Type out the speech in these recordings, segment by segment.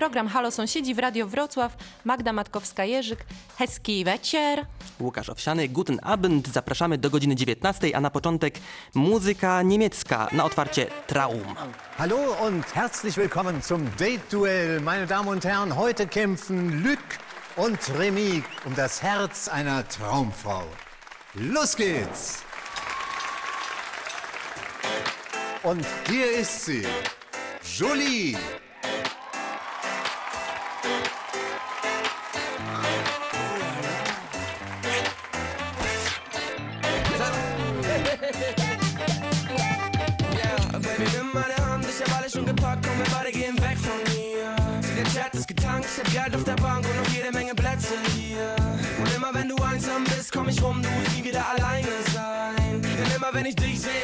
Program Halo Sąsiedzi w Radio Wrocław. Magda Matkowska-Jerzyk. Heski wieczór. Łukasz Owsiany, Guten Abend. Zapraszamy do godziny 19, a na początek muzyka niemiecka na otwarcie Traum. Hallo und herzlich willkommen zum Date-Duell. Meine Damen und Herren, heute kämpfen Lück und Remy um das Herz einer Traumfrau. Los geht's! Und hier ist sie, Jolie. hab Geld auf der Bank und noch jede Menge Plätze hier. Und immer wenn du einsam bist, komm ich rum, du musst nie wieder alleine sein. Denn immer wenn ich dich sehe,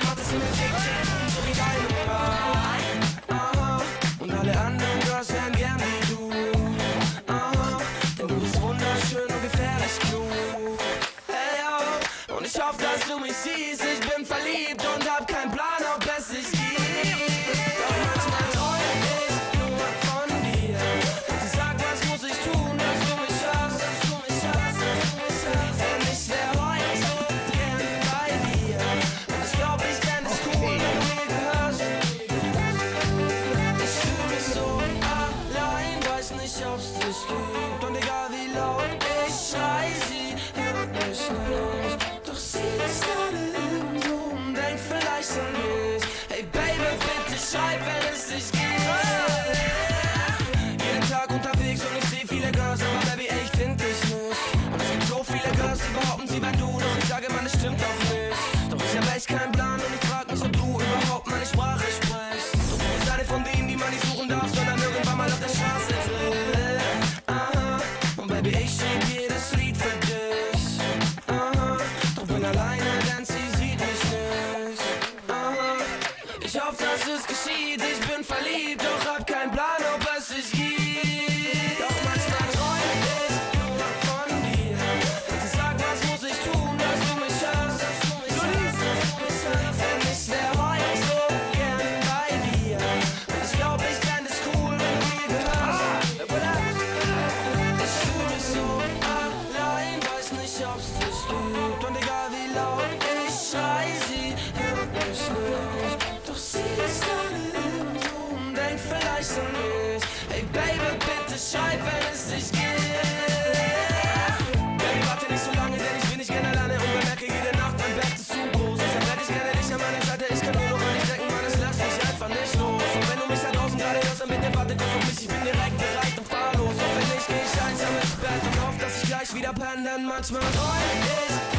is.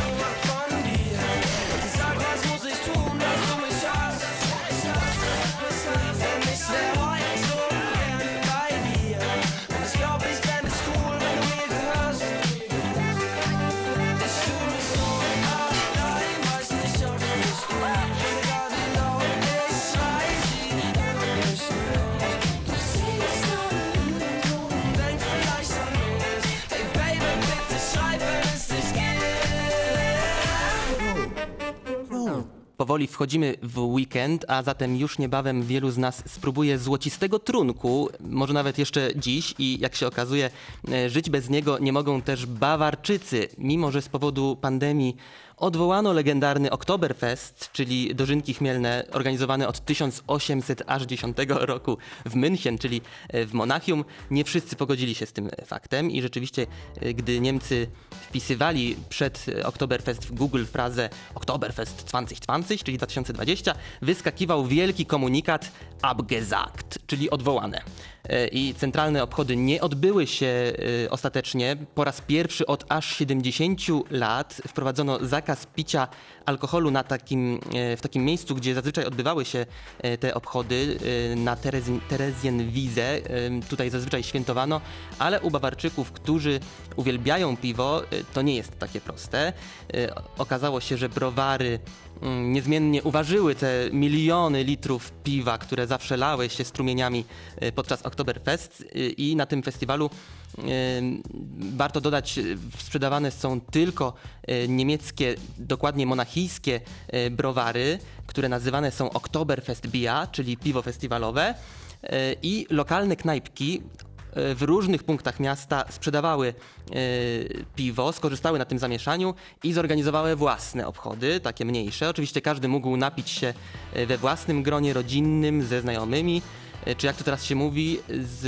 powoli wchodzimy w weekend, a zatem już niebawem wielu z nas spróbuje złocistego trunku, może nawet jeszcze dziś i jak się okazuje, e, żyć bez niego nie mogą też Bawarczycy, mimo że z powodu pandemii Odwołano legendarny Oktoberfest, czyli dożynki chmielne organizowane od 1810 roku w München, czyli e, w Monachium. Nie wszyscy pogodzili się z tym e, faktem i rzeczywiście, e, gdy Niemcy wpisywali przed Oktoberfest w Google frazę Oktoberfest 2020, czyli 2020, wyskakiwał wielki komunikat Abgesagt czyli odwołane. E, I centralne obchody nie odbyły się e, ostatecznie. Po raz pierwszy od aż 70 lat wprowadzono zakaz picia alkoholu na takim, e, w takim miejscu, gdzie zazwyczaj odbywały się te obchody, na Terezin, Terezjenwize. Tutaj zazwyczaj świętowano, ale u Bawarczyków, którzy uwielbiają piwo, to nie jest takie proste. Okazało się, że browary Mm, niezmiennie uważyły te miliony litrów piwa, które zawsze lały się strumieniami y, podczas Oktoberfest. Y, I na tym festiwalu y, warto dodać, sprzedawane są tylko niemieckie, dokładnie monachijskie browary, które nazywane są Oktoberfest Bia, czyli piwo festiwalowe i lokalne knajpki e, w różnych punktach miasta sprzedawały e, piwo, skorzystały na tym zamieszaniu i zorganizowały własne obchody, takie mniejsze. Oczywiście każdy mógł napić się e, we własnym gronie rodzinnym, ze znajomymi, czy jak to teraz się mówi, z,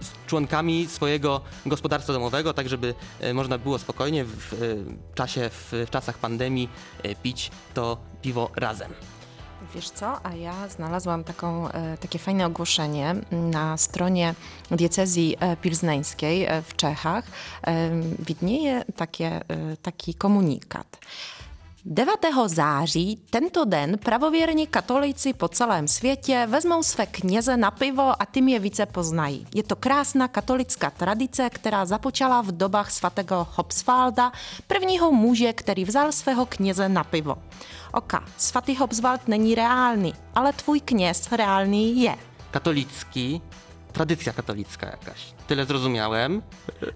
z członkami swojego gospodarstwa domowego, tak żeby można było spokojnie w, e, czasie, w, w czasach pandemii pić to piwo razem. Wiesz co, a ja znalazłam taką, e, takie fajne ogłoszenie na stronie diecezji e, pilzneńskiej e, w Czechach. Widnieje takie, taki komunikat. 9. září tento den pravověrní katolici po celém světě vezmou své kněze na pivo a tím je více poznají. Je to krásná katolická tradice, která započala v dobách svatého Hobsvalda, prvního muže, který vzal svého kněze na pivo. Oka, svatý Hobswald není reálny, ale twój kněz reálny je. Katolicki, tradycja katolicka jakaś. Tyle zrozumiałem.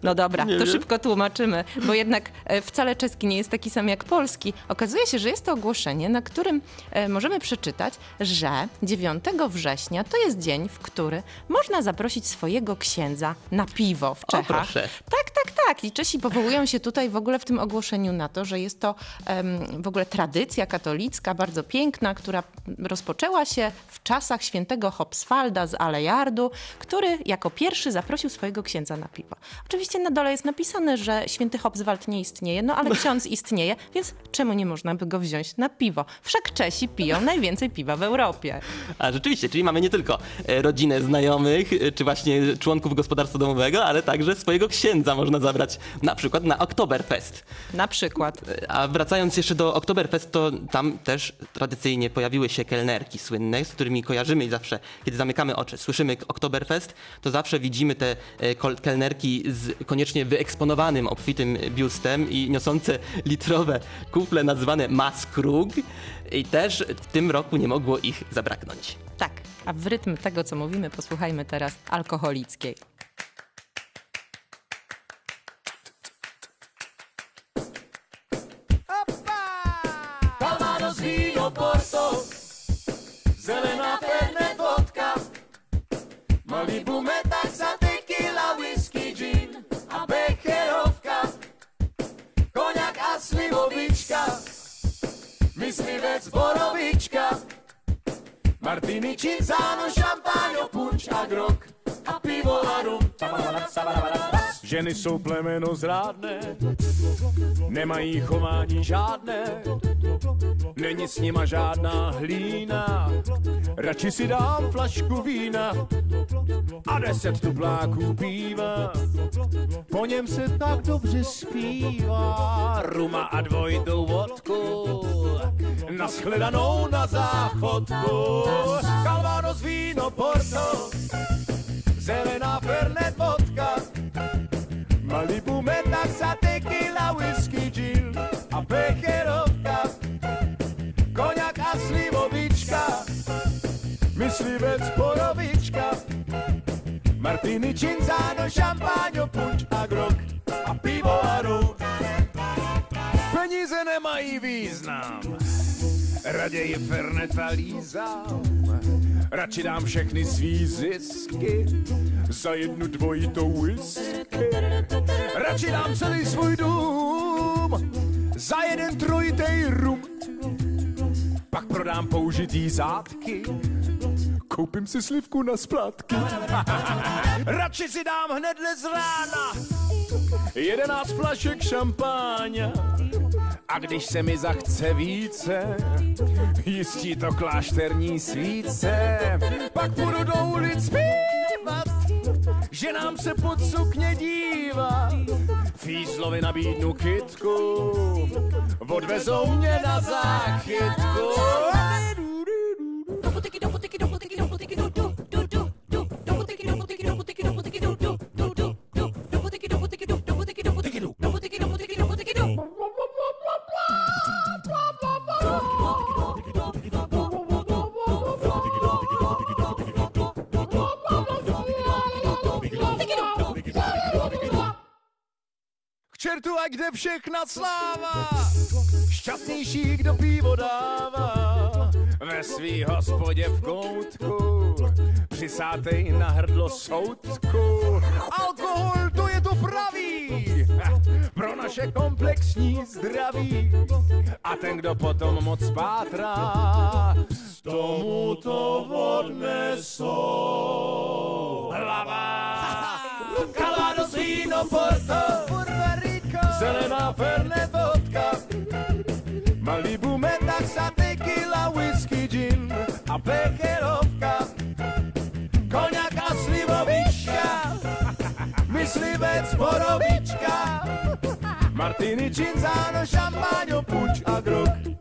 No dobra, Nie to wiem. szybko tłumaczymy, bo jednak e, wcale czeski nie jest taki sam jak polski. Okazuje się, że jest to ogłoszenie, na którym e, możemy przeczytać, że 9 września to jest dzień, w który można zaprosić swojego księdza na piwo w O, Czechach. proszę. Tak, tak, tak. I Czesi powołują się tutaj w ogóle w tym ogłoszeniu na to, że jest to em, w ogóle tradycja katolicka, bardzo piękna, która rozpoczęła się w czasach świętego Hobswalda z Alejardu, który jako pierwszy zaprosił swojego księdza na piwo. Oczywiście na dole jest napisane, że święty Hobswald nie istnieje, no ale ksiądz istnieje, więc czemu nie można by go wziąć na piwo? Wszak Czesi piją najwięcej piwa w Europie. A rzeczywiście, czyli mamy nie tylko e, rodzinę znajomych, e, czy właśnie członków gospodarstwa domowego, ale także swojego księdza można zabrać na przykład na Oktoberfest. Na przykład. A wracając jeszcze do Oktoberfest, to tam też tradycyjnie pojawiły się kelnerki słynne, z którymi kojarzymy i zawsze, kiedy zamykamy oczy, słyszymy Oktoberfest, to zawsze widzimy te e, kelnerki z koniecznie wyeksponowanym, obfitym biustem i niosące litrowe kufle nazwane Maskrug i też w tym roku nie mogło ich zabraknąć. Tak, a w rytm tego, co mówimy, posłuchajmy teraz alkoholickiej. Porto, zelená Fernet vodka, Malibu metaxa, myslivec borovička, Martini, cinzano, šampaň, punč a grok a pivo a rum. Ženy jsou plemeno zrádné, nemají chování žádné, není s nima žádná hlína. Radši si dám flašku vína a deset tupláků piva. Po něm se tak dobře zpívá, ruma a dvojitou vodku, naschledanou na záchodku. Calvados víno Porto, zelená Fernet vodka, Malibu metaxa, tequila, whisky, gin a becherovka, koňak a slivovička, myslivec borovička, Martini, cinzano, šampáňo, punč a grok a pivo a rum. Peníze nemají význam, raději Fernet a lízám. Radši dám všechny svý zisky za jednu dvojitou whisky. Radši dám celý svůj dům za jeden trojitej rum. Pak prodám použitý zátky, koupím si slivku na splátky. Radši si dám hnedle z rána jedenáct flašek šampáně. A když se mi zachce více, jistí to klášterní svíce. Pak půjdu do ulic zpívat, že nám se pod sukně dívá. Fízlovi nabídnu kytku, odvezou mě na záchytku. K čertu, ať jde všechna sláva, šťastnější, kdo pivo dává. Ve svý hospodě v koutku, přisátej na hrdlo soudku. Alkohol to je to pravý pro naše komplexní zdraví. A ten, kdo potom moc pátrá, tomu to odnesou. Hlava! Calvados, víno, Porto, zelená fernet vodka, Malibu, metaxa, tequila, whisky, gin a pekerovka, koniak a slivovička, myslivec, borovička, martini, cinzano, šampáňo, puč a grog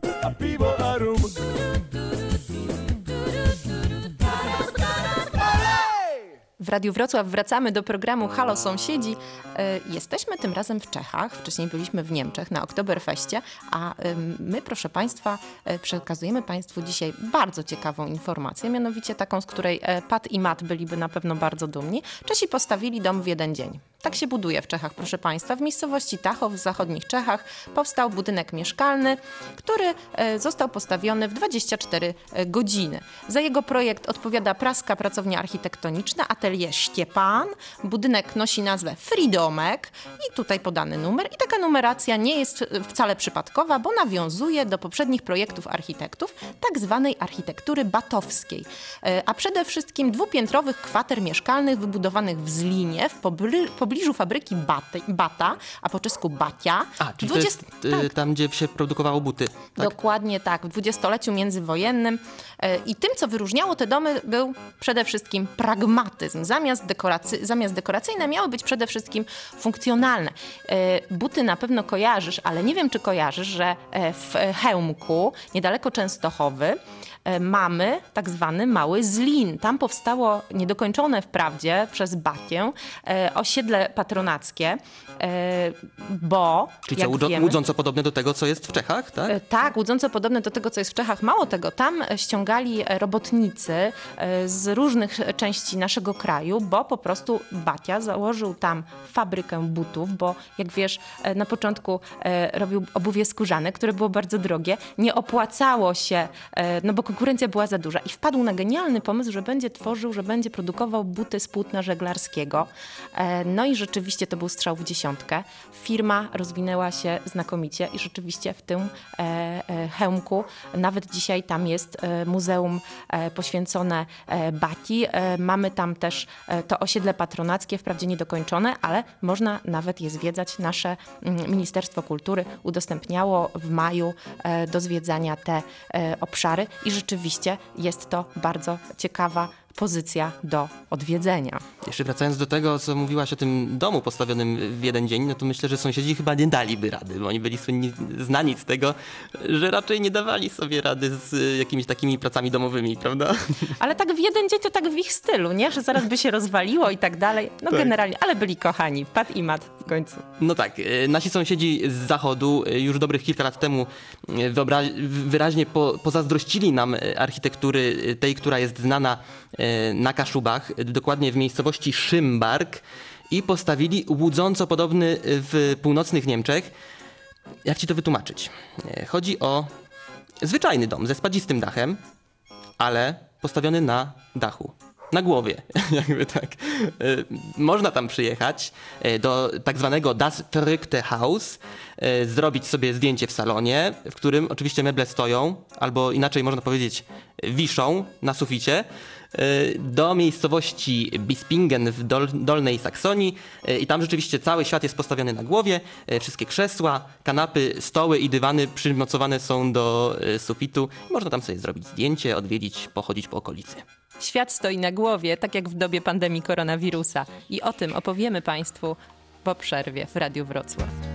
W Radiu Wrocław wracamy do programu Halo Sąsiedzi. E, Jesteśmy tym razem w Czechach. Wcześniej byliśmy w Niemczech na Oktoberfeście, a my, proszę Państwa, e, przekazujemy Państwu dzisiaj bardzo ciekawą informację, mianowicie taką, z której e, Pat i Mat byliby na pewno bardzo dumni. Czesi postawili dom w jeden dzień. Tak się buduje w Czechach, proszę Państwa. W miejscowości Tachow w zachodnich Czechach powstał budynek mieszkalny, który e, został postawiony w 24 godziny. Za jego projekt odpowiada praska pracownia architektoniczna Atelier Ściepan. Budynek nosi nazwę Fridomek i tutaj podany numer. I taka numeracja nie jest e, wcale przypadkowa, bo nawiązuje do poprzednich projektów architektów, tak zwanej architektury batowskiej. E, A przede wszystkim dwupiętrowych kwater mieszkalnych wybudowanych w Zlinie, w pobliżu fabryki Baty, Bata, a po czesku Batia. A, czyli Dwudziest- to jest y, tam, gdzie się produkowało buty. Tak? Dokładnie tak, w dwudziestoleciu międzywojennym. E, I tym, co wyróżniało te domy, był przede wszystkim pragmatyzm. Zamiast, dekoracy, zamiast dekoracyjne miały być przede wszystkim funkcjonalne. E, Buty na pewno kojarzysz, ale nie wiem, czy kojarzysz, że e, w Chełmku, niedaleko Częstochowy, mamy tak zwany Mały Zlin. Tam powstało niedokończone wprawdzie przez Batię e, osiedle patronackie, e, bo Czyli co, wiemy, łudząco podobne do tego, co jest w Czechach, tak? E, Tak, łudząco podobne do tego, co jest w Czechach. Mało tego, tam e, ściągali e, robotnicy e, z różnych e, części naszego kraju, bo po prostu Batia założył tam fabrykę butów, bo jak wiesz, e, na początku e, robił obuwie skórzane, które było bardzo drogie. Nie opłacało się, e, no bo konkurencja była za duża i wpadł na genialny pomysł, że będzie tworzył, że będzie produkował buty z płótna żeglarskiego. E, No i rzeczywiście to był strzał w dziesiątkę. Firma rozwinęła się znakomicie i rzeczywiście w tym e, e, Chełmku nawet dzisiaj tam jest muzeum poświęcone Bati. E, Mamy tam też to osiedle patronackie, wprawdzie niedokończone, ale można nawet je zwiedzać. Nasze mm, Ministerstwo Kultury udostępniało w maju do zwiedzania te obszary i rzeczywiście jest to bardzo ciekawa pozycja do odwiedzenia. Jeszcze wracając do tego, co mówiłaś o tym domu postawionym w jeden dzień, no to myślę, że sąsiedzi chyba nie daliby rady, bo oni byli słynni, znani z tego, że raczej nie dawali sobie rady z jakimiś takimi pracami domowymi, prawda? Ale tak w jeden dzień to tak w ich stylu, nie? Że zaraz by się rozwaliło i tak dalej. No Tak. generalnie, ale byli kochani. Pat i mat w końcu. No tak, y, nasi sąsiedzi z zachodu y, już dobrych kilka lat temu wyobra- wyraźnie po, pozazdrościli nam architektury tej, która jest znana na Kaszubach, dokładnie w miejscowości Szymbark i postawili łudząco podobny w północnych Niemczech. Jak ci to wytłumaczyć? Y, Chodzi o zwyczajny dom ze spadzistym dachem, ale postawiony na dachu. Na głowie, jakby tak. Y, Można tam przyjechać do tak zwanego Das Verrückte Haus, zrobić sobie zdjęcie w salonie, w którym oczywiście meble stoją, albo inaczej można powiedzieć wiszą na suficie, do miejscowości Bispingen w Dol Dolnej Saksonii y, i tam rzeczywiście cały świat jest postawiony na głowie, y, wszystkie krzesła, kanapy, stoły i dywany przymocowane są do y, sufitu. Można tam sobie zrobić zdjęcie, odwiedzić, pochodzić po okolicy. Świat stoi na głowie, tak jak w dobie pandemii koronawirusa. I o tym opowiemy Państwu po przerwie w Radiu Wrocław.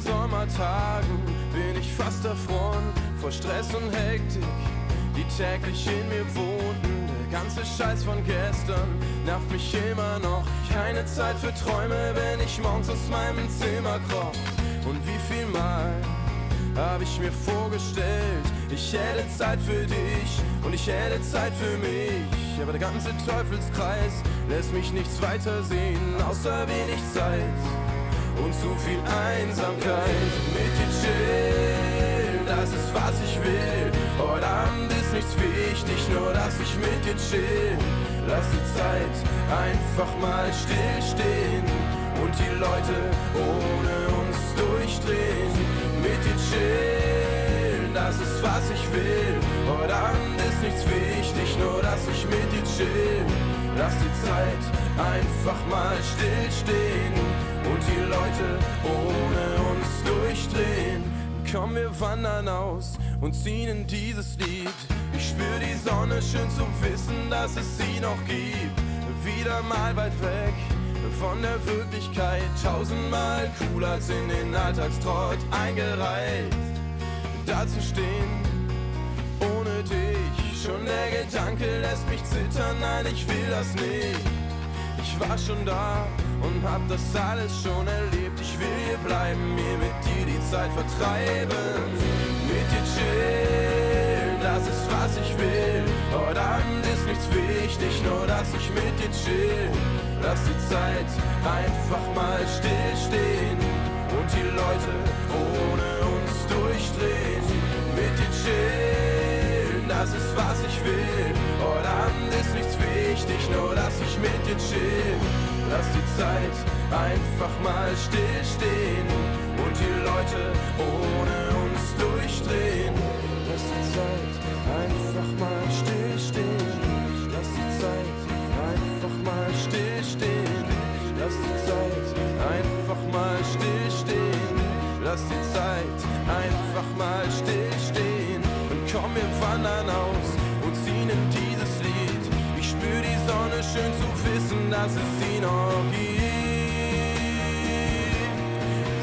Sommertagen bin ich fast erfroren vor Stress und Hektik, die täglich in mir wohnten. Der ganze Scheiß von gestern nervt mich immer noch. Keine Zeit für Träume, wenn ich morgens aus meinem Zimmer kroch. Und wie viel Mal hab ich mir vorgestellt, ich hätte Zeit für dich und ich hätte Zeit für mich. Aber der ganze Teufelskreis lässt mich nichts weiter sehen, außer wenig Zeit und zu viel Einsamkeit. Mit dir chillen, das ist was ich will. Heute Abend ist nichts wichtig, nur dass ich mit dir chill. Lass die Zeit einfach mal stillstehen und die Leute ohne uns durchdrehen. Mit dir chillen, das ist was ich will. Heute Abend ist nichts wichtig, nur dass ich mit dir chill. Lass die Zeit einfach mal stillstehen und die Leute ohne uns durchdrehen. Komm, wir wandern aus und ziehen in dieses Lied. Ich spür die Sonne schön zu wissen, dass es sie noch gibt. Wieder mal weit weg von der Wirklichkeit, tausendmal cooler als in den Alltagstrott eingereiht. Da zu stehen, ohne dich, schon der Gedanke lässt mich zittern, nein, ich will das nicht. Ich war schon da und hab das alles schon erlebt. Ich will hier bleiben, mir mit dir die Zeit vertreiben. Mit dir chillen, das ist was ich will. Heute Abend ist nichts wichtig, nur dass ich mit dir chill. Lass die Zeit einfach mal stillstehen und die Leute ohne uns durchdrehen. Mit dir chillen, das ist was ich will. Heute Abend ist nichts wichtig, nur dass ich mit dir chill. Lass die Zeit einfach mal stillstehen und die Leute ohne uns durchdrehen. Lass die Zeit einfach mal stillstehen. Lass die Zeit einfach mal stillstehen. Lass die Zeit einfach mal stillstehen. Lass die Zeit einfach mal stillstehen. Und komm, wir wandern aus Sonne schön zu wissen, dass es sie noch gibt.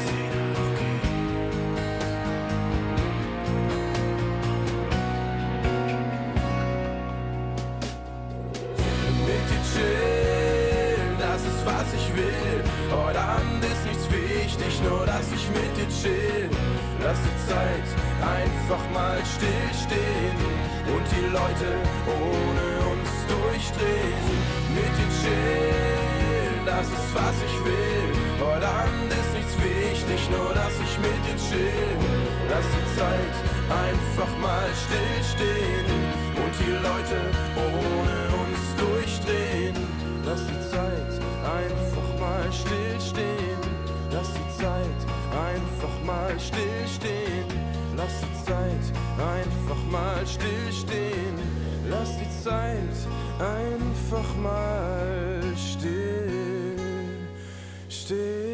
Sie noch gibt. mit dir chillen, das ist was ich will. Heute Abend ist nichts wichtig, nur dass ich mit dir chill. Lass die Zeit einfach mal stillstehen und die Leute ohne durchdrehen. Mit dir chillen, das ist was ich will. Heute Abend ist nichts wichtig, nur dass ich mit dir chill. Lass die Zeit einfach mal stillstehen und die Leute ohne uns durchdrehen. Lass die Zeit einfach mal stillstehen. Lass die Zeit einfach mal stillstehen. Lass die Zeit einfach mal stillstehen. Lass die Zeit einfach mal still stehen.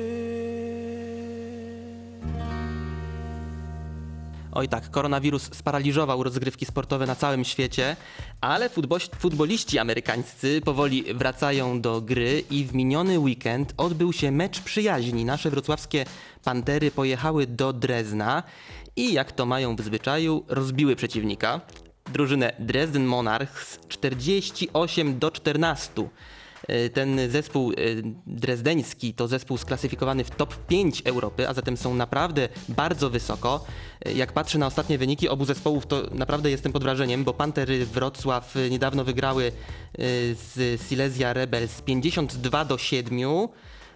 Oj tak, koronawirus sparaliżował rozgrywki sportowe na całym świecie, ale futboliści amerykańscy powoli wracają do gry i w miniony weekend odbył się mecz przyjaźni. Nasze wrocławskie Pantery pojechały do Drezna i jak to mają w zwyczaju, rozbiły przeciwnika. Drużynę Dresden Monarchs 48 do 14. E, Ten zespół e, drezdeński to zespół sklasyfikowany w top 5 Europy, a zatem są naprawdę bardzo wysoko. E, Jak patrzę na ostatnie wyniki obu zespołów, to naprawdę jestem pod wrażeniem, bo Pantery Wrocław niedawno wygrały z Silesia Rebels 52 do 7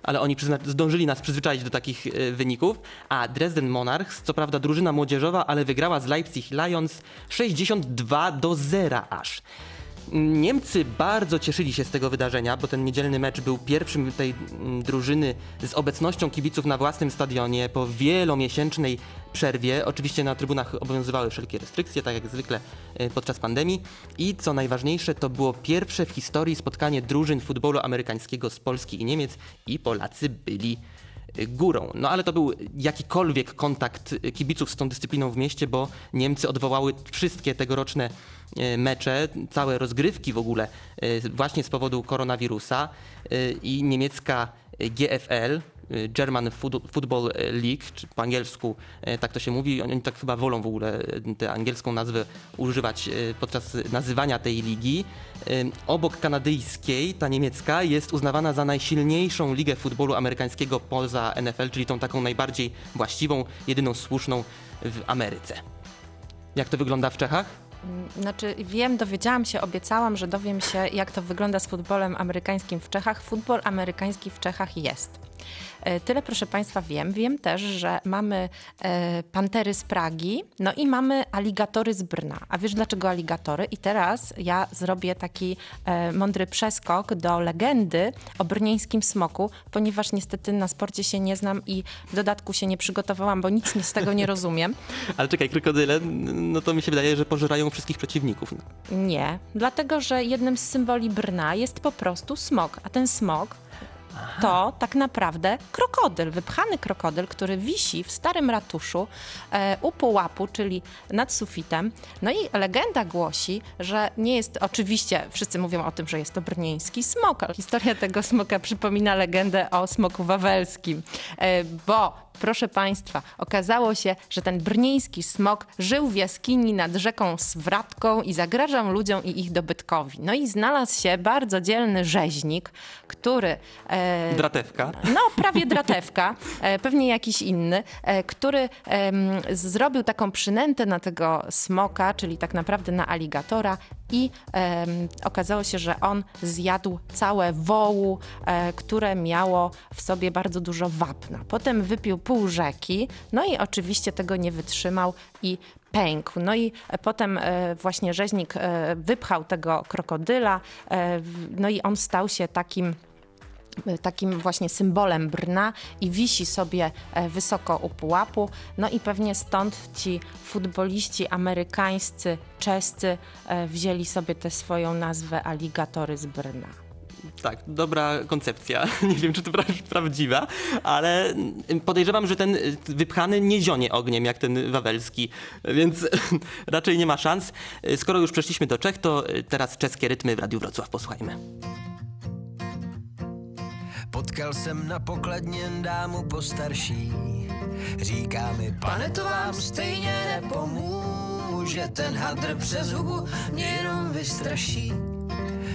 ale oni zdążyli nas przyzwyczaić do takich e, wyników. A Dresden Monarchs, co prawda drużyna młodzieżowa, ale wygrała z Leipzig Lions 62 do 0 aż. Niemcy bardzo cieszyli się z tego wydarzenia, bo ten niedzielny mecz był pierwszym tej mm, drużyny z obecnością kibiców na własnym stadionie po wielomiesięcznej przerwie. Oczywiście na trybunach obowiązywały wszelkie restrykcje, tak jak zwykle e, podczas pandemii. I co najważniejsze, to było pierwsze w historii spotkanie drużyn futbolu amerykańskiego z Polski i Niemiec i Polacy byli górą. No ale to był jakikolwiek kontakt kibiców z tą dyscypliną w mieście, bo Niemcy odwołały wszystkie tegoroczne y, mecze, całe rozgrywki w ogóle y, właśnie z powodu koronawirusa y, i niemiecka GFL, German Football League, czy po angielsku y, tak to się mówi, oni tak chyba wolą w ogóle y, tę angielską nazwę używać y, podczas nazywania tej ligi. Obok kanadyjskiej, ta niemiecka jest uznawana za najsilniejszą ligę futbolu amerykańskiego poza NFL, czyli tą taką najbardziej właściwą, jedyną słuszną w Ameryce. Jak to wygląda w Czechach? Znaczy wiem, dowiedziałam się, obiecałam, że dowiem się, jak to wygląda z futbolem amerykańskim w Czechach. Futbol amerykański w Czechach jest. E, Tyle, proszę Państwa, wiem. Wiem też, że mamy e, pantery z Pragi, no i mamy aligatory z Brna. A wiesz dlaczego aligatory? I teraz ja zrobię taki e, mądry przeskok do legendy o brnieńskim smoku, ponieważ niestety na sporcie się nie znam i w dodatku się nie przygotowałam, bo nic z tego nie rozumiem. Ale czekaj, krokodyle, no to mi się wydaje, że pożerają wszystkich przeciwników. Nie, dlatego że jednym z symboli Brna jest po prostu smok, a ten smok to tak naprawdę krokodyl, wypchany krokodyl, który wisi w starym ratuszu e, u pułapu, czyli nad sufitem. No i legenda głosi, że nie jest, oczywiście wszyscy mówią o tym, że jest to brnieński smok, historia tego smoka przypomina legendę o smoku wawelskim, e, bo Proszę Państwa, okazało się, że ten brnieński smok żył w jaskini nad rzeką Swratką i zagrażał ludziom i ich dobytkowi. No i znalazł się bardzo dzielny rzeźnik, który... E, Dratewka. no, prawie dratewka, e, pewnie jakiś inny, e, który zrobił taką przynętę na tego smoka, czyli tak naprawdę na aligatora i okazało się, że on zjadł całe wołu, e, które miało w sobie bardzo dużo wapna. Potem wypił pół rzeki, no i oczywiście tego nie wytrzymał i pękł. No i e, potem e, właśnie rzeźnik e, wypchał tego krokodyla, e, no i on stał się takim takim właśnie symbolem Brna i wisi sobie e, wysoko u pułapu. No i pewnie stąd ci futboliści amerykańscy, czescy e, wzięli sobie tę swoją nazwę aligatory z Brna. Tak, dobra koncepcja. Nie wiem, czy to pra- prawdziwa, ale podejrzewam, że ten y, wypchany nie zionie ogniem, jak ten wawelski, więc raczej nie ma szans. Skoro już przeszliśmy do Czech, to teraz czeskie rytmy w Radiu Wrocław posłuchajmy. Potkal jsem na pokladně dámu postarší. Říká mi, pane, to vám stejně nepomůže. Ten hadr přes hubu mě jenom vystraší.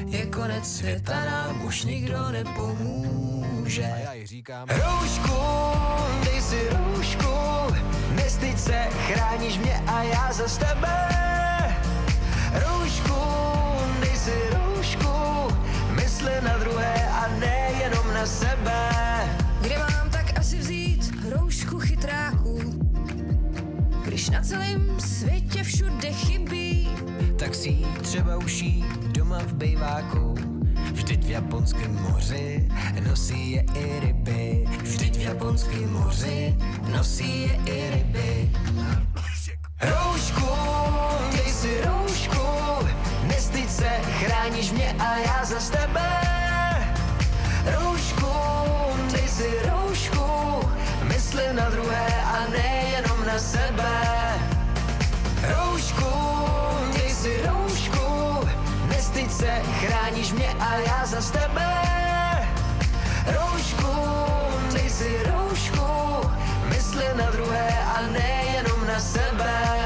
Je konec světa, nám už nikdo nepomůže. A já jí říkám, roušku, dej si roušku, nestyď se, chráníš mě a já za tebe. Celém světě všude chybí, Tak si ji třeba uší doma v bejváku. Vždyť v japonském moři nosí je i ryby. Vždyť v japonském moři nosí je i ryby. Roušku, dej si roušku, nestyď se, chráníš mě a já za tebe. Roušku, dej si roušku, mysli na druhé a nejenom na sebe. Se, chráníš mě a já za tebe. Roušku, dej si roušku, mysli na druhé a nejenom na sebe.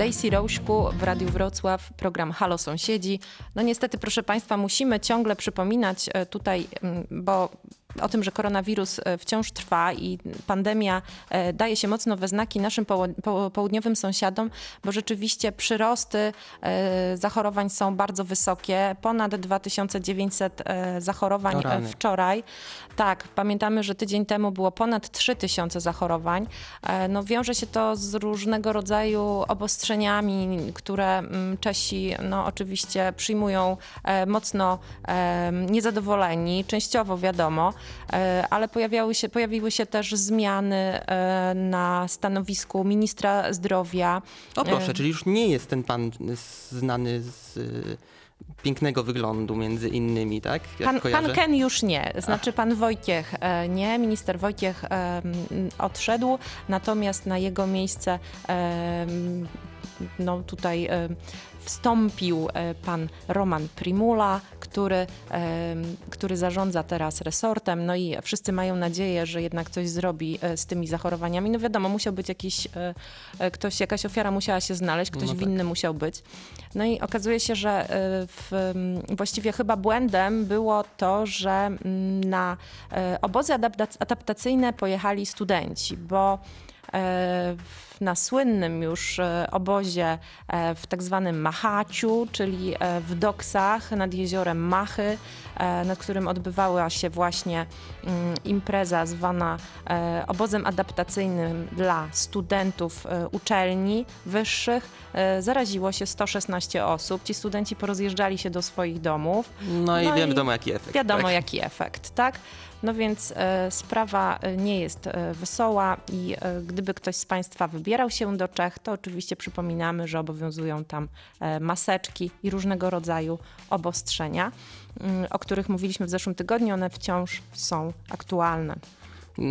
Daisy Rośku w Radiu Wrocław, program Halo Sąsiedzi. No niestety, proszę Państwa, musimy ciągle przypominać e, tutaj, mm, bo o tym, że koronawirus e, wciąż trwa i pandemia e, daje się mocno we znaki naszym południowym sąsiadom, bo rzeczywiście przyrosty e, zachorowań są bardzo wysokie. Ponad 2900 e, zachorowań wczoraj. Tak, pamiętamy, że tydzień temu było ponad 3000 zachorowań. No, wiąże się to z różnego rodzaju obostrzeniami, które mm, Czesi no, oczywiście przyjmują mocno niezadowoleni, częściowo wiadomo, ale pojawiały się, pojawiły się też zmiany e, na stanowisku ministra zdrowia. O proszę, E, czyli już nie jest ten pan znany z pięknego wyglądu między innymi, tak? Pan, pan Ken już nie, znaczy pan Wojciech e, nie, minister Wojciech odszedł, natomiast na jego miejsce no tutaj wstąpił e, pan Roman Primula, który, który zarządza teraz resortem, no i wszyscy mają nadzieję, że jednak coś zrobi e, z tymi zachorowaniami. No wiadomo, musiał być jakiś, e, ktoś, jakaś ofiara musiała się znaleźć, ktoś No tak. winny musiał być. No i okazuje się, że w, właściwie chyba błędem było to, że na obozy adaptac- adaptacyjne pojechali studenci, bo e, na słynnym już e, obozie e, w tak zwanym Machaciu, czyli e, w doksach nad jeziorem Machy, nad którym odbywała się właśnie mm, impreza zwana obozem adaptacyjnym dla studentów uczelni wyższych, zaraziło się 116 osób. Ci studenci porozjeżdżali się do swoich domów. No i No i wiadomo jaki efekt. Wiadomo tak? jaki efekt, tak? No więc sprawa nie jest wesoła i gdyby ktoś z Państwa wybierał się do Czech, to oczywiście przypominamy, że obowiązują tam e, maseczki i różnego rodzaju obostrzenia, mm, o których mówiliśmy w zeszłym tygodniu. One wciąż są aktualne.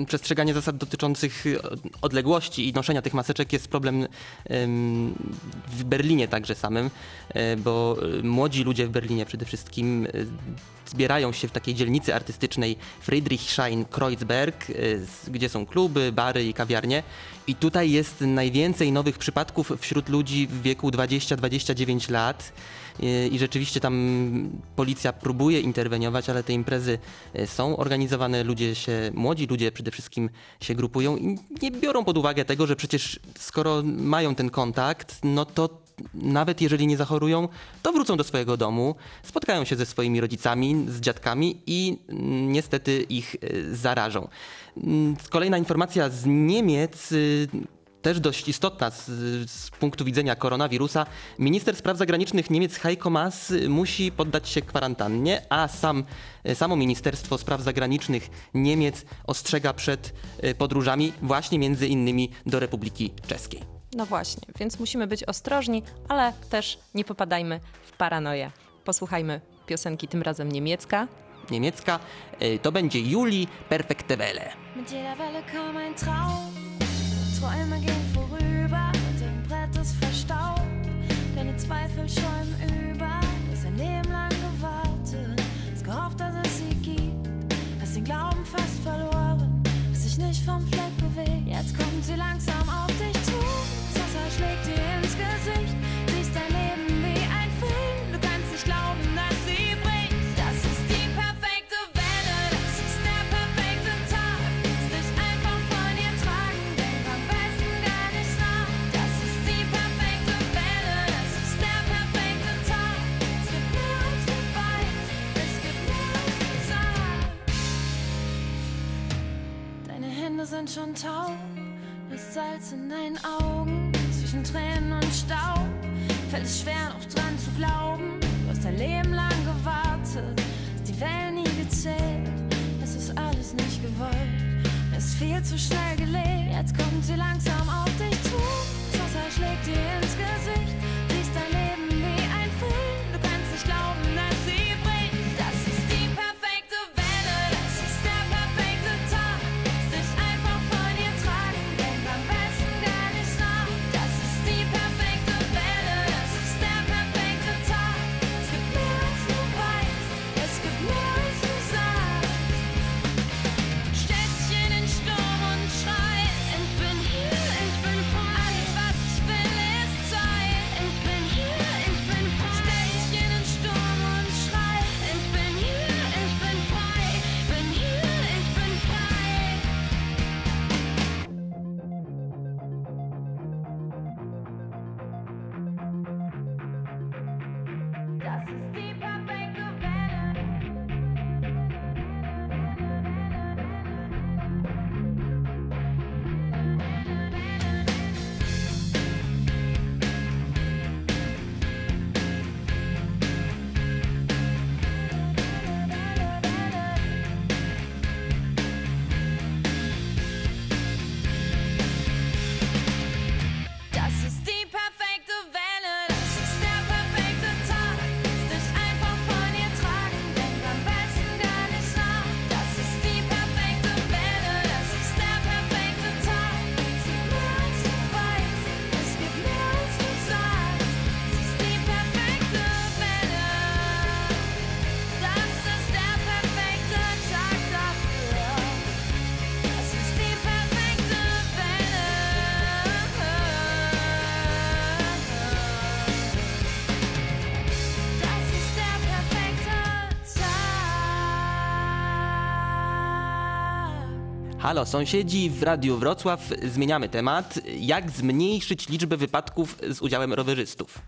Przestrzeganie zasad dotyczących y, odległości i noszenia tych maseczek jest problem w Berlinie także samym, y, bo y, młodzi ludzie w Berlinie przede wszystkim zbierają się w takiej dzielnicy artystycznej Friedrichshain-Kreuzberg, gdzie są kluby, bary i kawiarnie. I tutaj jest najwięcej nowych przypadków wśród ludzi w wieku 20-29 lat. Y, I rzeczywiście tam policja próbuje interweniować, ale te imprezy y, są organizowane, ludzie się, młodzi ludzie przede wszystkim się grupują i nie biorą pod uwagę tego, że przecież skoro mają ten kontakt, no to nawet jeżeli nie zachorują, to wrócą do swojego domu, spotkają się ze swoimi rodzicami, z dziadkami i mm, niestety ich y, zarażą. Mm, Kolejna informacja z Niemiec. Też dość istotna z, z punktu widzenia koronawirusa. Minister spraw zagranicznych Niemiec Heiko Maas musi poddać się kwarantannie, a sam, y, samo Ministerstwo Spraw Zagranicznych Niemiec ostrzega przed y, podróżami właśnie między innymi do Republiki Czeskiej. No właśnie, więc musimy być ostrożni, ale też nie popadajmy w paranoję. Posłuchajmy piosenki, tym razem niemiecka. Niemiecka y, to będzie Juli Perfekte Welle. Mit jeder Welle kam ein Traum. Träume gehen vorüber, dein Brett ist verstaubt. Deine Zweifel schäumen über, du hast ein Leben lang gewartet. Hast gehofft, dass es sie gibt, hast den Glauben fast verloren. Hast dich nicht vom Fleck bewegt, jetzt kommt sie langsam auf sind schon taub, das Salz in deinen Augen, zwischen Tränen und Staub. Fällt es schwer, noch dran zu glauben. Du hast dein Leben lang gewartet, hast die Wellen nie gezählt. Es ist alles nicht gewollt, es ist viel zu schnell gelebt. Jetzt kommt sie langsam auf dich zu. Das Wasser schlägt dir ins Gesicht, siehst dein Leben wie ein Film. Halo sąsiedzi, w Radiu Wrocław zmieniamy temat. Jak zmniejszyć liczbę wypadków z udziałem rowerzystów?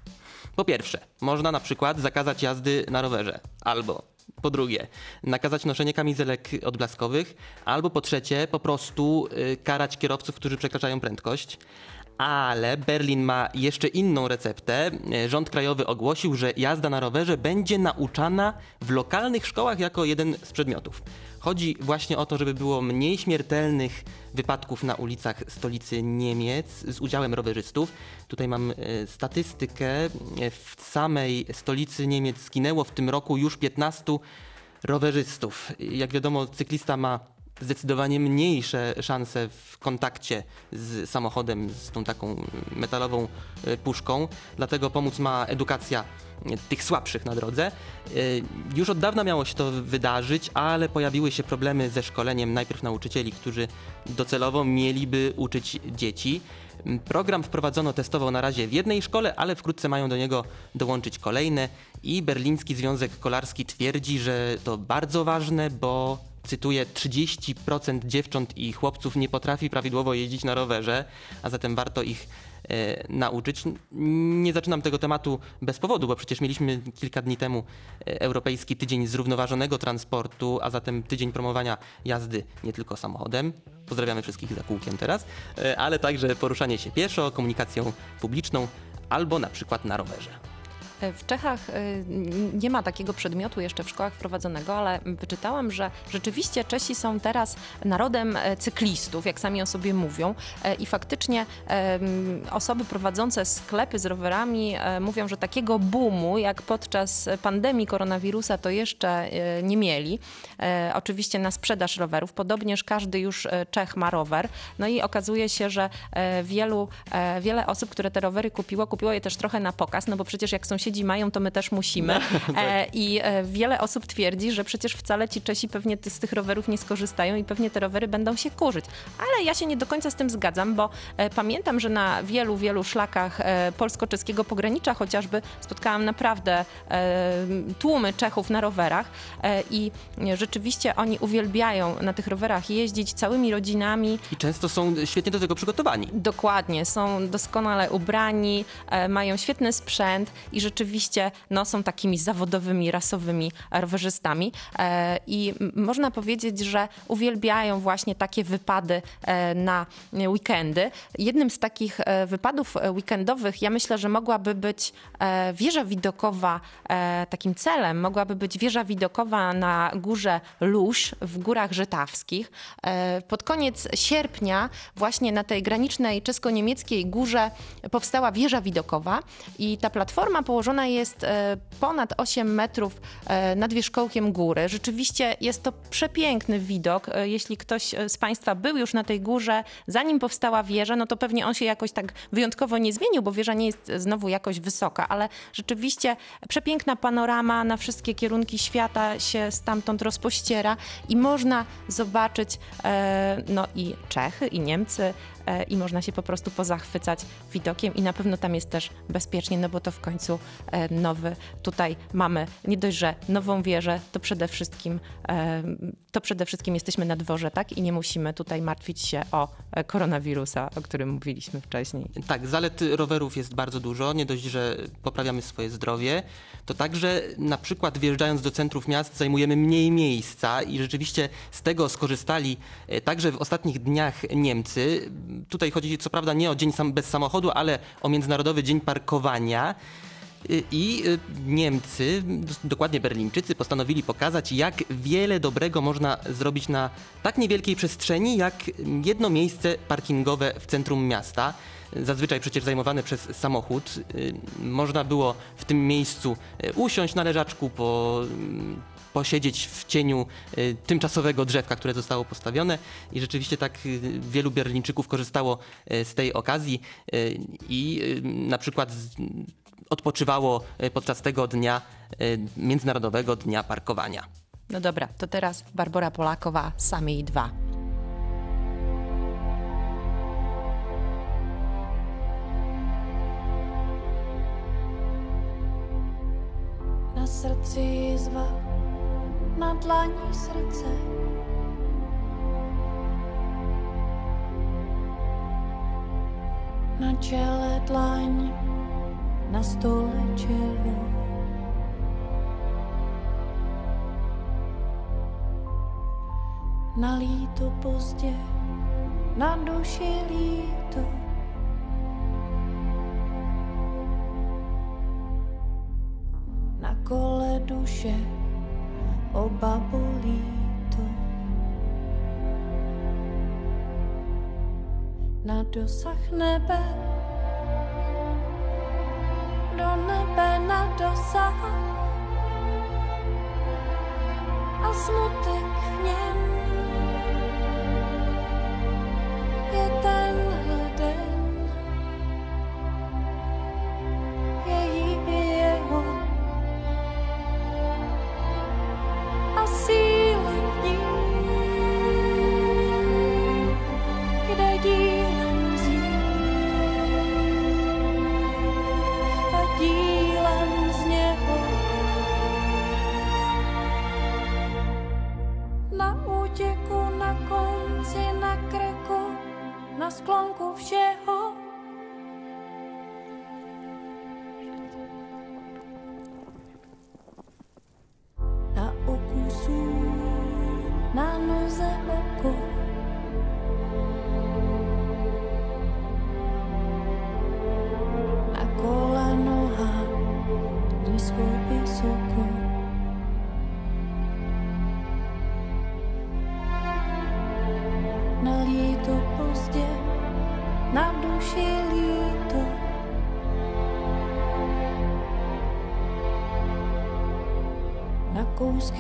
Po pierwsze, można na przykład zakazać jazdy na rowerze. Albo po drugie, nakazać noszenie kamizelek odblaskowych. Albo po trzecie, po prostu y, karać kierowców, którzy przekraczają prędkość. Ale Berlin ma jeszcze inną receptę. Rząd krajowy ogłosił, że jazda na rowerze będzie nauczana w lokalnych szkołach jako jeden z przedmiotów. Chodzi właśnie o to, żeby było mniej śmiertelnych wypadków na ulicach stolicy Niemiec z udziałem rowerzystów. Tutaj mam e, statystykę. W samej stolicy Niemiec zginęło w tym roku już 15 rowerzystów. Jak wiadomo, cyklista ma zdecydowanie mniejsze szanse w kontakcie z samochodem, z tą taką metalową e, puszką. Dlatego pomóc ma edukacja e, tych słabszych na drodze. E, już od dawna miało się to wydarzyć, ale pojawiły się problemy ze szkoleniem najpierw nauczycieli, którzy docelowo mieliby uczyć dzieci. Program wprowadzono testowo na razie w jednej szkole, ale wkrótce mają do niego dołączyć kolejne i Berliński Związek Kolarski twierdzi, że to bardzo ważne, bo cytuję, 30% dziewcząt i chłopców nie potrafi prawidłowo jeździć na rowerze, a zatem warto ich e, nauczyć. Nie zaczynam tego tematu bez powodu, bo przecież mieliśmy kilka dni temu e, Europejski Tydzień Zrównoważonego Transportu, a zatem tydzień promowania jazdy nie tylko samochodem. Pozdrawiamy wszystkich za kółkiem teraz, e, ale także poruszanie się pieszo, komunikacją publiczną albo na przykład na rowerze. W Czechach y, nie ma takiego przedmiotu jeszcze w szkołach wprowadzonego, ale wyczytałam, że rzeczywiście Czesi są teraz narodem e, cyklistów, jak sami o sobie mówią. E, I faktycznie osoby prowadzące sklepy z rowerami e, mówią, że takiego boomu jak podczas pandemii koronawirusa to jeszcze nie mieli. Oczywiście na sprzedaż rowerów. Podobnież każdy już Czech ma rower. No i okazuje się, że wielu, wiele osób, które te rowery kupiło, kupiło je też trochę na pokaz, no bo przecież jak sąsiedzi Sąsiedzi mają, to my też musimy. No, tak. e, I e, wiele osób twierdzi, że przecież wcale ci Czesi pewnie z tych rowerów nie skorzystają i pewnie te rowery będą się kurzyć. Ale ja się nie do końca z tym zgadzam, bo e, pamiętam, że na wielu, wielu szlakach polsko-czeskiego pogranicza chociażby spotkałam naprawdę tłumy Czechów na rowerach i rzeczywiście oni uwielbiają na tych rowerach jeździć całymi rodzinami. I często są świetnie do tego przygotowani. Dokładnie, są doskonale ubrani, mają świetny sprzęt i rzeczywiście rzeczywiście no, są takimi zawodowymi, rasowymi rowerzystami e, i można powiedzieć, że uwielbiają właśnie takie wypady e, na weekendy. Jednym z takich e, wypadów weekendowych, ja myślę, że mogłaby być wieża widokowa, takim celem mogłaby być wieża widokowa na górze Lusz w Górach Żytawskich. Pod koniec sierpnia właśnie na tej granicznej czesko-niemieckiej górze powstała wieża widokowa i ta platforma położona położona jest e, ponad 8 metrów e, nad wierzchołkiem góry. Rzeczywiście jest to przepiękny widok. E, jeśli ktoś z Państwa był już na tej górze, zanim powstała wieża, no to pewnie on się jakoś tak wyjątkowo nie zmienił, bo wieża nie jest znowu jakoś wysoka, ale rzeczywiście przepiękna panorama na wszystkie kierunki świata się stamtąd rozpościera i można zobaczyć no i Czechy, i Niemcy, i można się po prostu pozachwycać widokiem i na pewno tam jest też bezpiecznie, no bo to w końcu e, nowy, tutaj mamy nie dość, że nową wieżę, to przede wszystkim e, to przede wszystkim jesteśmy na dworze, tak? I nie musimy tutaj martwić się o koronawirusa, o którym mówiliśmy wcześniej. Tak, zalet rowerów jest bardzo dużo. Nie dość, że poprawiamy swoje zdrowie, to także na przykład wjeżdżając do centrów miast zajmujemy mniej miejsca i rzeczywiście z tego skorzystali także w ostatnich dniach Niemcy. Tutaj chodzi co prawda nie o dzień sam bez samochodu, ale o Międzynarodowy Dzień Parkowania. Y, I y, Niemcy, dokładnie Berlińczycy, postanowili pokazać, jak wiele dobrego można zrobić na tak niewielkiej przestrzeni, jak jedno miejsce parkingowe w centrum miasta. Zazwyczaj przecież zajmowane przez samochód. Y, można było w tym miejscu usiąść na leżaczku, po, posiedzieć w cieniu tymczasowego drzewka, które zostało postawione i rzeczywiście tak wielu Berlińczyków korzystało z tej okazji i na przykład odpoczywało e, podczas tego dnia, e, Międzynarodowego Dnia Parkowania. No dobra, to teraz Barbara Polakowa, Sami 2. Na srdci jizva, na dlani srdce. Na čele dlaň na stole čelo. Na líto pozdě, na duši líto. Na kole duše, oba bolí to. Na dosah nebe, do nebe na dosah. A smutek v něm. Je tenhle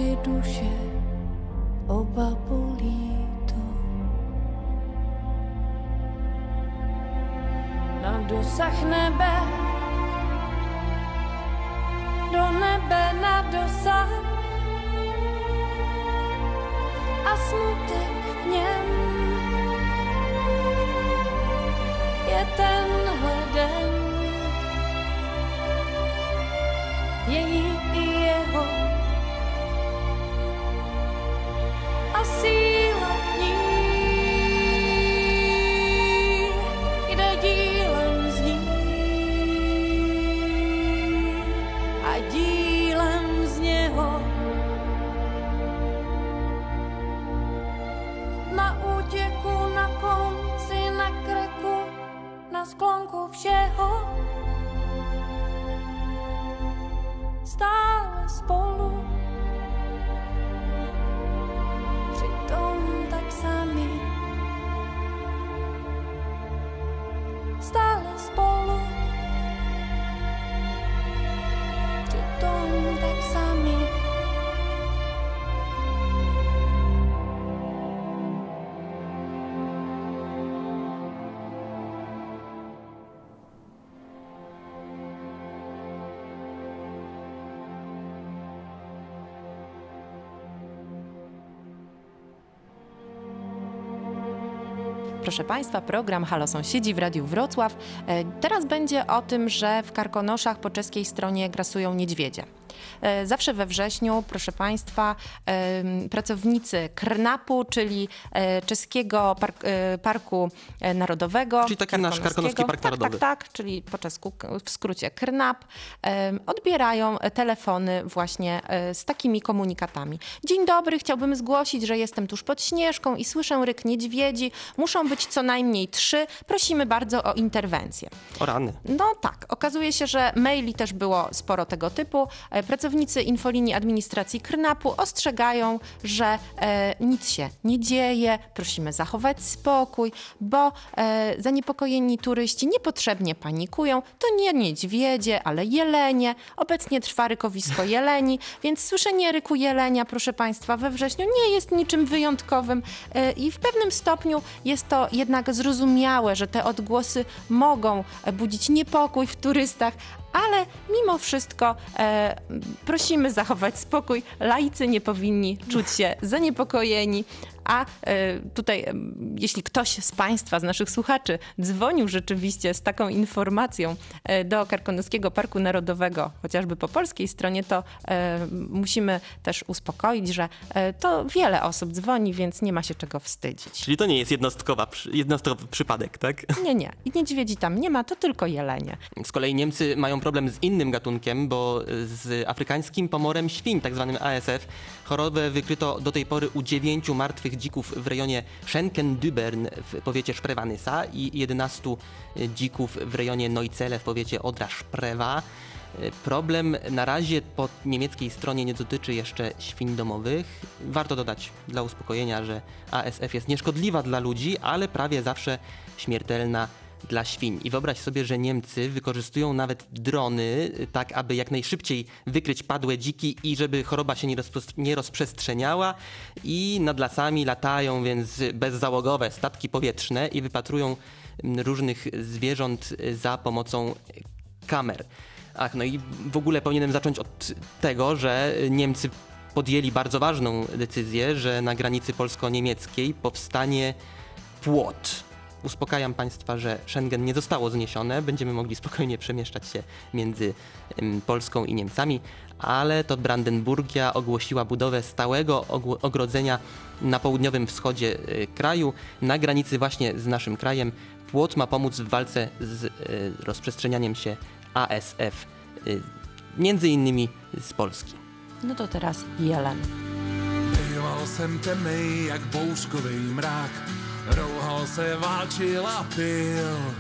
ah 雪 Proszę Państwa, program Halo Sąsiedzi w Radiu Wrocław. E, Teraz będzie o tym, że w Karkonoszach po czeskiej stronie grasują niedźwiedzie. E, Zawsze we wrześniu, proszę Państwa, em, pracownicy KRNAP-u, czyli e, Czeskiego Park, e, Parku e, Narodowego. Czyli taki nasz. Karkonoski Park tak, Narodowy. Tak, tak, czyli po czesku w skrócie KRNAP, odbierają e, telefony właśnie e, z takimi komunikatami. Dzień dobry, chciałbym zgłosić, że jestem tuż pod Śnieżką i słyszę ryk niedźwiedzi. Muszą być co najmniej trzy. Prosimy bardzo o interwencję. O rany. No tak, okazuje się, że maili też było sporo tego typu. Pracownicy infolinii administracji KRNAP-u ostrzegają, że e, nic się nie dzieje, prosimy zachować spokój, bo e, zaniepokojeni turyści niepotrzebnie panikują. To nie niedźwiedzie, ale jelenie. Obecnie trwa rykowisko jeleni, więc słyszenie ryku jelenia, proszę Państwa, we wrześniu nie jest niczym wyjątkowym e, i w pewnym stopniu jest to jednak zrozumiałe, że te odgłosy mogą e, budzić niepokój w turystach, ale mimo wszystko e, prosimy zachować spokój. Laicy nie powinni czuć się zaniepokojeni, A e, tutaj, jeśli ktoś z Państwa, z naszych słuchaczy, dzwonił rzeczywiście z taką informacją e, do Karkonoskiego Parku Narodowego, chociażby po polskiej stronie, to e, musimy też uspokoić, że to wiele osób dzwoni, więc nie ma się czego wstydzić. Czyli to nie jest jednostkowa, jednostkowy przypadek, tak? Nie, nie. I niedźwiedzi tam nie ma, to tylko jelenie. Z kolei Niemcy mają problem z innym gatunkiem, bo z afrykańskim pomorem świń, tak zwanym ASF. Chorobę wykryto do tej pory u dziewięciu martwych dzików w rejonie Schenken-Dübern w powiecie Szprewanysa i 11 dzików w rejonie Neuzele w powiecie Odra-Szprewa. Problem na razie po niemieckiej stronie nie dotyczy jeszcze świń domowych. Warto dodać dla uspokojenia, że ASF jest nieszkodliwa dla ludzi, ale prawie zawsze śmiertelna dla świń. I wyobraź sobie, że Niemcy wykorzystują nawet drony, y, tak aby jak najszybciej wykryć padłe dziki i żeby choroba się nie, nie rozprzestrzeniała. I nad lasami latają więc bezzałogowe statki powietrzne i wypatrują mm, różnych zwierząt y, za pomocą y, kamer. Ach, no i w ogóle powinienem zacząć od tego, że Niemcy podjęli bardzo ważną decyzję, że na granicy polsko-niemieckiej powstanie płot. Uspokajam Państwa, że Schengen nie zostało zniesione, będziemy mogli spokojnie przemieszczać się między Polską i Niemcami, ale to Brandenburgia ogłosiła budowę stałego ogrodzenia na południowym wschodzie e, kraju, na granicy właśnie z naszym krajem. Płot ma pomóc w walce z e, rozprzestrzenianiem się ASF, e, między innymi z Polski. No to teraz jelen. Temnej jak bouřkový mrak, rouhal se, válčil a pil.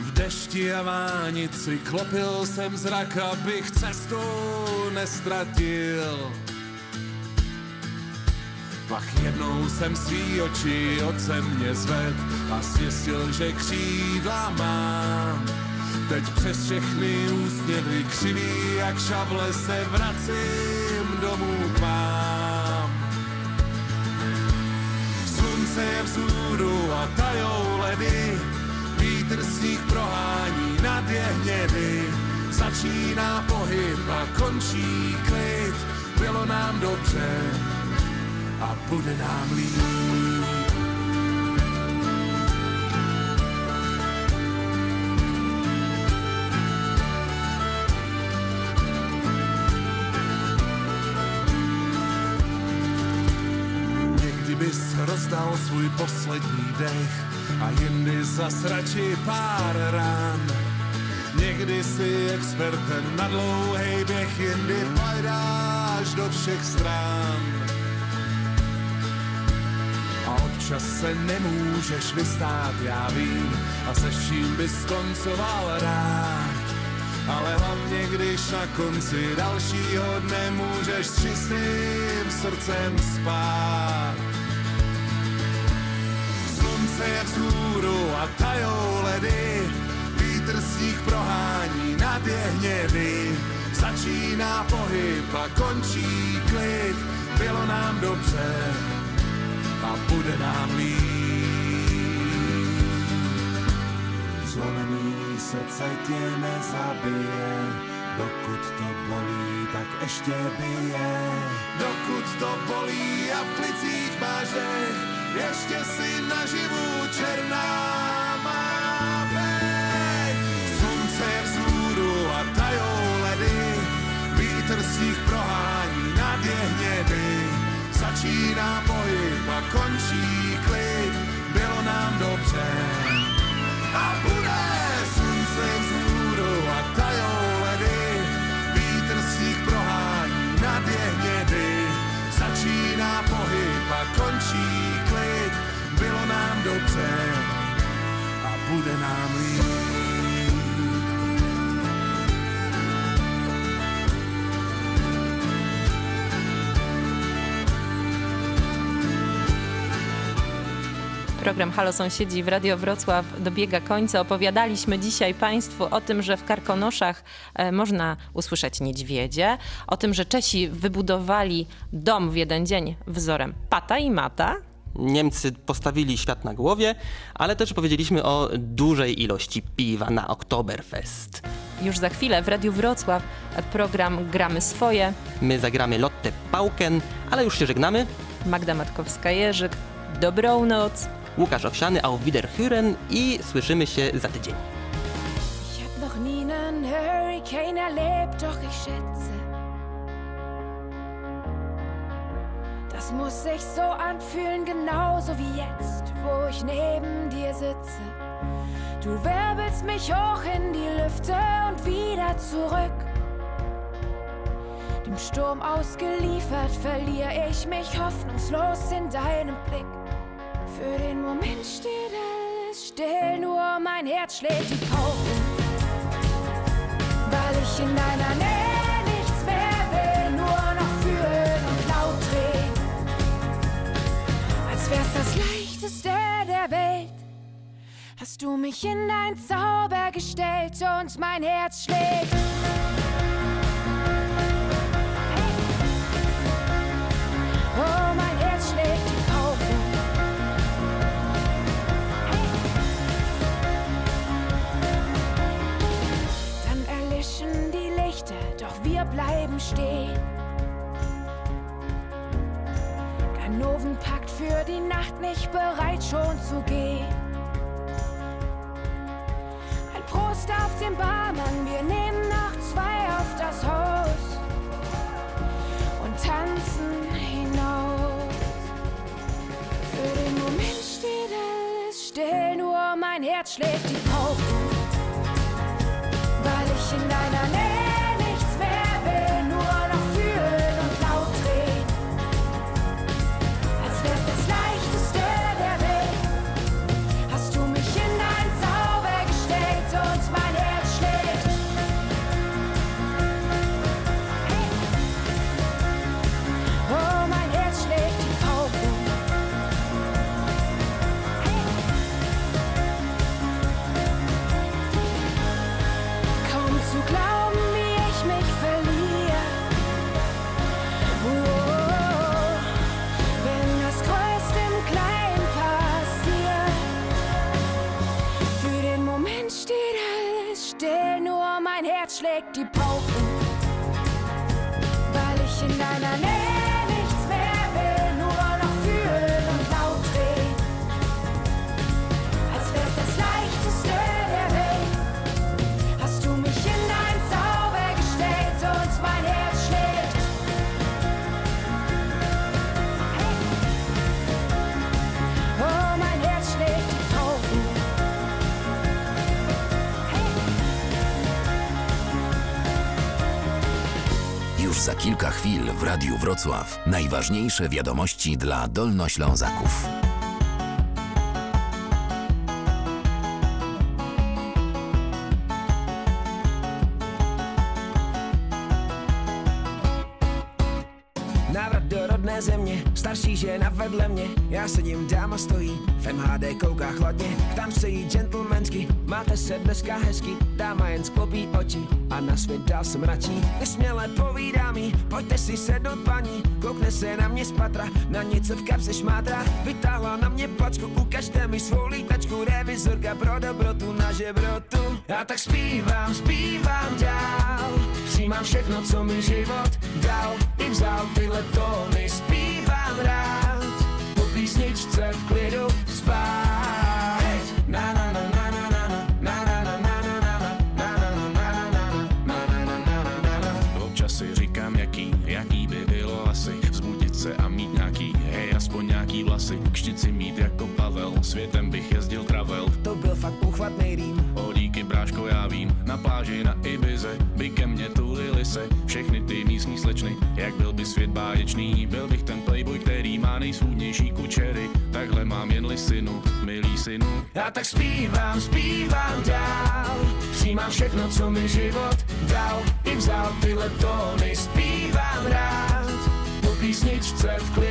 V dešti a vánici klopil jsem zrak, abych cestu nestratil. Pak jednou jsem svý oči od země zved a zjistil, že křídla mám. Teď přes všechny úsměvy křivý, jak šavle se vracím domů k. Slunce je vzhůru a tajou ledy, vítr sníh prohání nad jehněny. Začíná pohyb a končí klid, bylo nám dobře a bude nám líp. Rozdal svůj poslední dech a jindy zas radši pár rán. Někdy si expertem na dlouhý běh, jindy pajdáš do všech strán. A občas se nemůžeš vystát, já vím, a se vším bys skoncoval rád. Ale hlavně, když na konci dalšího dne můžeš s čistým srdcem spát. Slunce je vzhůru a tajou ledy, vítr sníh prohání nad jehněny. Začíná pohyb a končí klid, bylo nám dobře a bude nám líp. Zlomený srdce tě nezabije, dokud to bolí, tak ještě bije. Dokud to bolí a v plicích máš dech, ještě si naživu černá má pech. Slunce je vzhůru a tajou ledy, vítr sníh prohání nad jehněny. Začíná pohyb a končí klid, bylo nám dobře a bude Program Halo Sąsiedzi w Radio Wrocław dobiega końca. Opowiadaliśmy dzisiaj Państwu o tym, że w Karkonoszach e, można usłyszeć niedźwiedzie, o tym, że Czesi wybudowali dom w jeden dzień wzorem pata i mata. Niemcy postawili świat na głowie, ale też powiedzieliśmy o dużej ilości piwa na Oktoberfest. Już za chwilę w Radiu Wrocław program Gramy Swoje. My zagramy Lotte Pauken, ale już się żegnamy. Magda Matkowska-Jerzyk. Dobrą noc. Łukasz Owsiany, auf Wiederhören i słyszymy się za tydzień. Ich hab noch nie nen Hurricane erlebt, doch ich schätze. Das muss sich so anfühlen, genauso wie jetzt, wo ich neben dir sitze. Du wirbelst mich hoch in die Lüfte und wieder zurück. Dem Sturm ausgeliefert verliere ich mich hoffnungslos in deinem Blick. Für den Moment steht alles still, nur mein Herz schlägt die Pauken. Weil ich in deiner Nähe Wär's das leichteste der Welt. Hast du mich in dein Zauber gestellt und mein Herz schlägt. Oh, mein Herz schlägt die Pauken. Dann erlischen die Lichter, doch wir bleiben stehen. Packt für die Nacht nicht bereit schon zu gehen. Ein Prost auf den Barmann, wir nehmen noch zwei auf das Haus und tanzen hinaus. Für den Moment steht alles still, nur mein Herz schlägt die Pauken. Weil ich in deiner Nähe za kilka chwil w Radiu Wrocław. Najważniejsze wiadomości dla Dolnoślązaków. Návrat do rodné země, starší žena vedle mě Já sedím, dáma stojí, v MHD kouká chladně Tam se jí gentlemansky, máte se dneska hezky Dáma jen sklopí oči a na svět dál se mračí Nesměle povídá mi, pojďte si sednout paní. Koukne se na mě z patra, na něco v kapse šmátra. Vytáhla na mě plačku, ukažte mi svou lítačku. Revizorka pro dobrotu na žebrotu. Já tak zpívám, zpívám dál. Přijímám všechno, co mi život dal. I vzal tyhle tóny, zpívám rád. Po písničce v klidu spát vlasy Kštici mít jako Pavel, světem bych jezdil travel. To byl fakt uchvatný rým. O díky bráško já vím, na pláži na Ibize By ke mně tulili se všechny ty místní slečny Jak byl by svět báječný, byl bych ten playboy, který má nejsvůdnější kučery. Takhle mám jen lisinu, milý synu. Já tak zpívám, zpívám dál. Přijímám všechno, co mi život dal. I vzal tyhle tóny, zpívám rád. Po písničce v klidu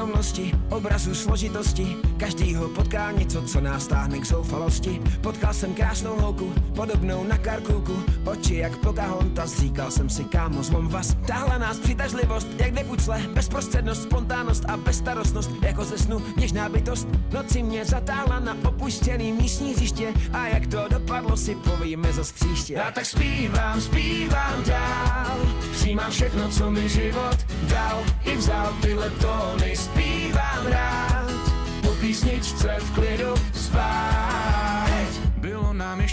přítomnosti, obrazu složitosti. Každýho potká něco, co nás táhne k zoufalosti. Potkal jsem krásnou holku, podobnou na karkulku, oči jak Pocahontas, říkal jsem si kámo, zlom vás. Táhla nás přitažlivost, jak nepucle, bezprostřednost, spontánnost a bezstarostnost, jako ze snu něžná bytost. Noci mě zatáhla na opuštěný místní hřiště a jak to dopadlo si povíme za příště. Já tak zpívám, zpívám dál, přijímám všechno, co mi život dal i vzal tyhle tóny, zpívám rád, po písničce v klidu spát.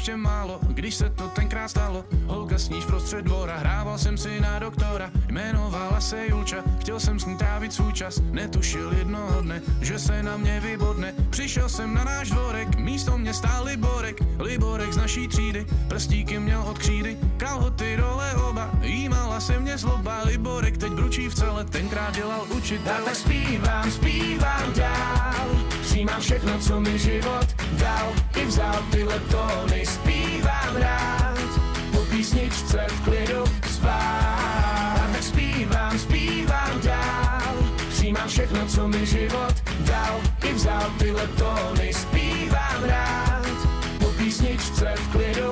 Ještě málo, když se to tenkrát stalo. Holka sníž prostřed dvora, hrával jsem si na doktora Jmenovala se Julča, chtěl jsem s ní trávit svůj čas Netušil jednoho dne, že se na mě vybodne. Přišel jsem na náš dvorek, místo mě stál Liborek. Liborek z naší třídy, prstíky měl od křídy. Kalhoty dole oba, jímala se mě zloba. Liborek teď bručí v celé, tenkrát dělal učitel. Tak zpívám, zpívám dál, přijímám všechno, co mi život dal. I vzal tyhle tóny, zpívám rád, po písničce v klidu spát. Tak zpívám, zpívám dál, přijímám všechno, co mi život dal. I vzal tyhle tóny, zpívám rád, po písničce v klidu